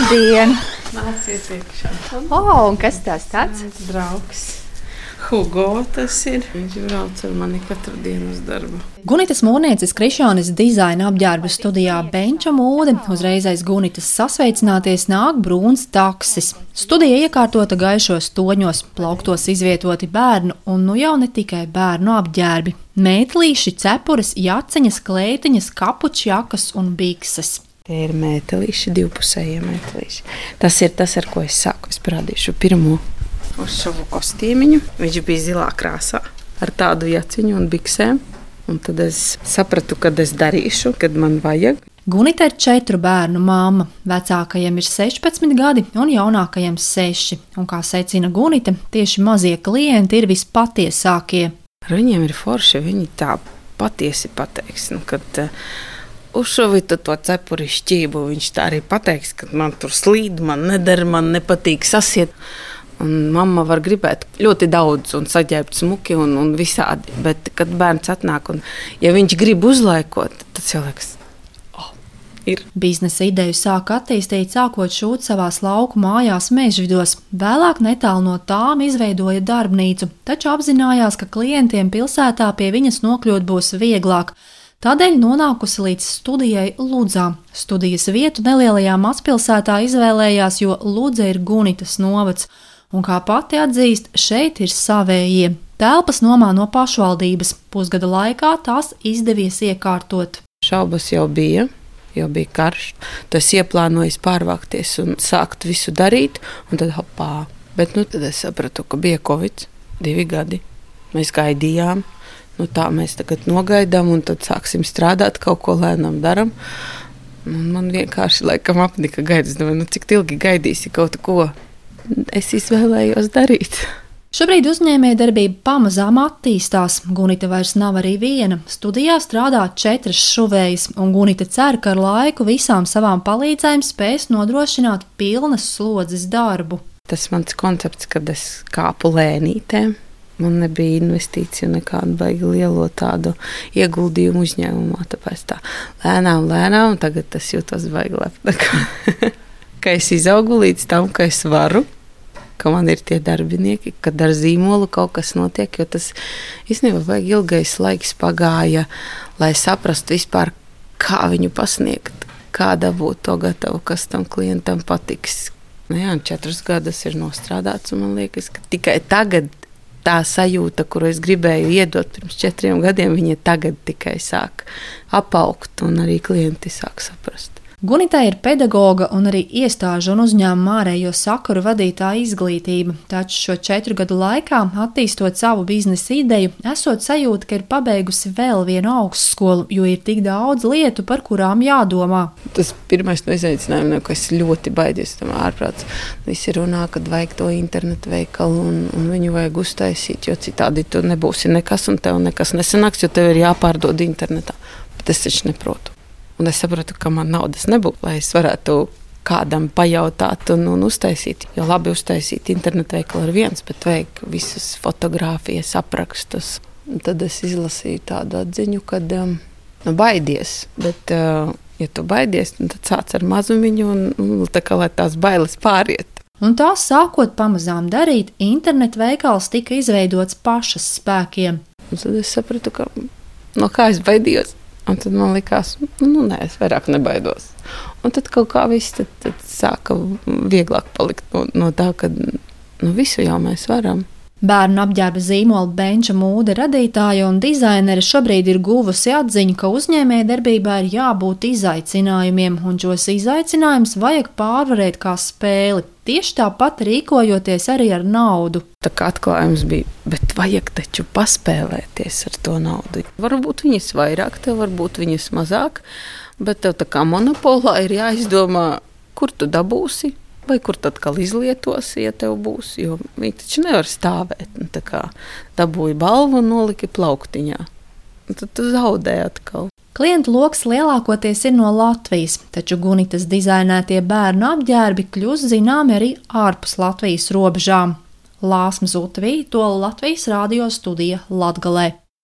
Labdien! Nāciet iekšā. Oh, un kas tas tāds? Draugs. Hugo tas ir. Viņš brauc ar mani katru dienu uz darbu. Gunitas mūrnieces Krišānis dizaina apģērbu studijā Benča mūde. Uzreiz aiz Gunitas sasveicināties nāk brūns taksis. Studija iekārtota gaišos toņos, plauktos izvietoti bērnu un nu jau ne tikai bērnu apģērbi. Mētlīši, cepures, jaciņas, kleitiņas, kapučjakas un bikses. Tie ir mētelīši, divpusējie mētelīši. Tas ir tas, ar ko es sāku. Es parādīšu pirmo uz savu kostīmiņu. Viņš bija zilā krāsā ar tādu jaciņu un biksēm. Un tad es sapratu, kad es darīšu, kad man vajag. Gunita ir četru bērnu māma. Vecākajam ir 16 gadi un jaunākajam 6. Un, kā secina Gunita, tieši mazie klienti ir vispatiesākie. Ar viņiem ir forši. Viņi tā patiesi pateiks, nu, kad uh, uzšovita to cepuri šķību. Viņš tā arī pateiks, ka man tur slīd, man neder, man nepatīk sasiet. Un mamma var gribēt ļoti daudz, un saģērbt smuki un, un visādi. Bet, kad bērns atnāk un ja viņš grib uzlaikot, tad cilvēks. Ir. Biznesa ideju sāk attīstīt, sākot šūt savās lauku mājās, mežvidos. Vēlāk netālu no tām izveidoja darbnīcu, taču apzinājās, ka klientiem pilsētā pie viņas nokļūt būs vieglāk. Tādēļ nonākusi līdz studijai Ludzā. Studijas vietu nelielajā mazpilsētā izvēlējās, jo Ludza ir Gunitas novads, un kā pati atzīst, šeit ir savējie. Telpas nomā no pašvaldības, pusgada laikā tās izdevies iekārtot. Šaubas jau bija, jau bija karš. Tas ieplānojis pārvākties un sākt visu darīt, un tad hopā. Bet nu, tad es sapratu, ka bija Covid, divi gadi. Mēs gaidījām, nu, tā mēs tagad nogaidām, un tad sāksim strādāt, kaut ko lēnām darām. Man vienkārši laikam apnika gaidas, nu, cik ilgi gaidīsi kaut ko. Es izvēlējos darīt. Šobrīd uzņēmējdarbība pamazām attīstās. Gunita vairs nav arī viena. Studijā strādā četras šuvējas, un Gunita cer, ka ar laiku visām savām palīdzēm spēs nodrošināt pilnas slodzes darbu. Tas mans koncepts, kad es kāpu lēnītēm, Man nebija investīcija nekādu baigi lielo tādu ieguldījumu uzņēmumā. Tāpēc tā lēnām, lēnām, tagad tas jūtas baigi lepni. ka es izaugu līdz tam, ka es varu, ka man ir tie darbinieki, kad ar zīmolu kaut kas notiek. Jo tas īstenībā vajag ilgais laiks pagāja, lai saprastu vispār, kā viņu pasniegt, kā dabūt to gatavu, kas tam klientam patiks. Nu jā, četrus gadus ir nostrādāts, un man liekas, ka tikai tagad tā sajūta, kuru es gribēju iedot pirms četriem gadiem, viņa tagad tikai sāk apaugt, un arī klienti sāk saprast. Gunitā ir pedagoga un arī iestāžu un uzņēmuma ārējo sakaru vadītāja izglītība, taču šo četru gadu laikā, attīstot savu biznesa ideju, esot sajūta, ka ir pabeigusi vēl vienu augstskolu, jo ir tik daudz lietu, par kurām jādomā. Tas pirmais no izaicinājumiem, kas ļoti baidies, tam ārprāts. Visi runā, ka vajag to internetu veikalu un, un viņu vajag uztaisīt, jo citādi tu nebūsi nekas un tev nekas nesanāks, jo tev ir jāpārdod internetā. Bet es taču neprotu. Un es saprotu, ka man naudas nebūtu, lai es varētu kādam pajautāt un, un uztaisīt. Jo labi uztaisīt internetu veikalu ir viens, bet vajag visas fotogrāfijas, aprakstus. Un tad es izlasīju tādu atziņu, ka um, nu, baidies. Bet, uh, ja tu baidies, tad sāc ar mazumiņu un, un tā kā lai tās bailes pāriet. Un tā sākot pamazām darīt, internetu veikals tika izveidots pašas spēkiem. Un tad es sapratu, ka no kā es baidījos. Un tad man likās, nu, nē, es vairāk nebaidos. Un tad kaut kā viss tad, tad sāka vieglāk palikt no, no tā, ka nu, visu jau mēs varam. Bērnu apģērba zīmola Benča mūde radītāja un dizainere šobrīd ir guvusi atziņu, ka uzņēmējdarbībā ir jābūt izaicinājumiem, un šos izaicinājumus vajag pārvarēt kā spēli. Tieši tāpat rīkojoties arī ar naudu. Tā kā atklājums bija, bet vajag taču paspēlēties ar to naudu. Varbūt viņas vairāk, tev varbūt viņas mazāk, bet tev tā kā monopolā ir jāizdomā, kur tu dabūsi vai kur tad atkal izlietosi, ja tev būs. Jo viņi taču nevar stāvēt. Nu, tā kā dabūja balvu un nolika plauktiņā. Un tad tu zaudē atkal. Klientu lokus lielākoties ir no Latvijas, taču Gunitas dizainētie bērnu apģērbi kļūst zināmi arī ārpus Latvijas robežām. Lāsma Zutvī to Latvijas radio studija Latgalē.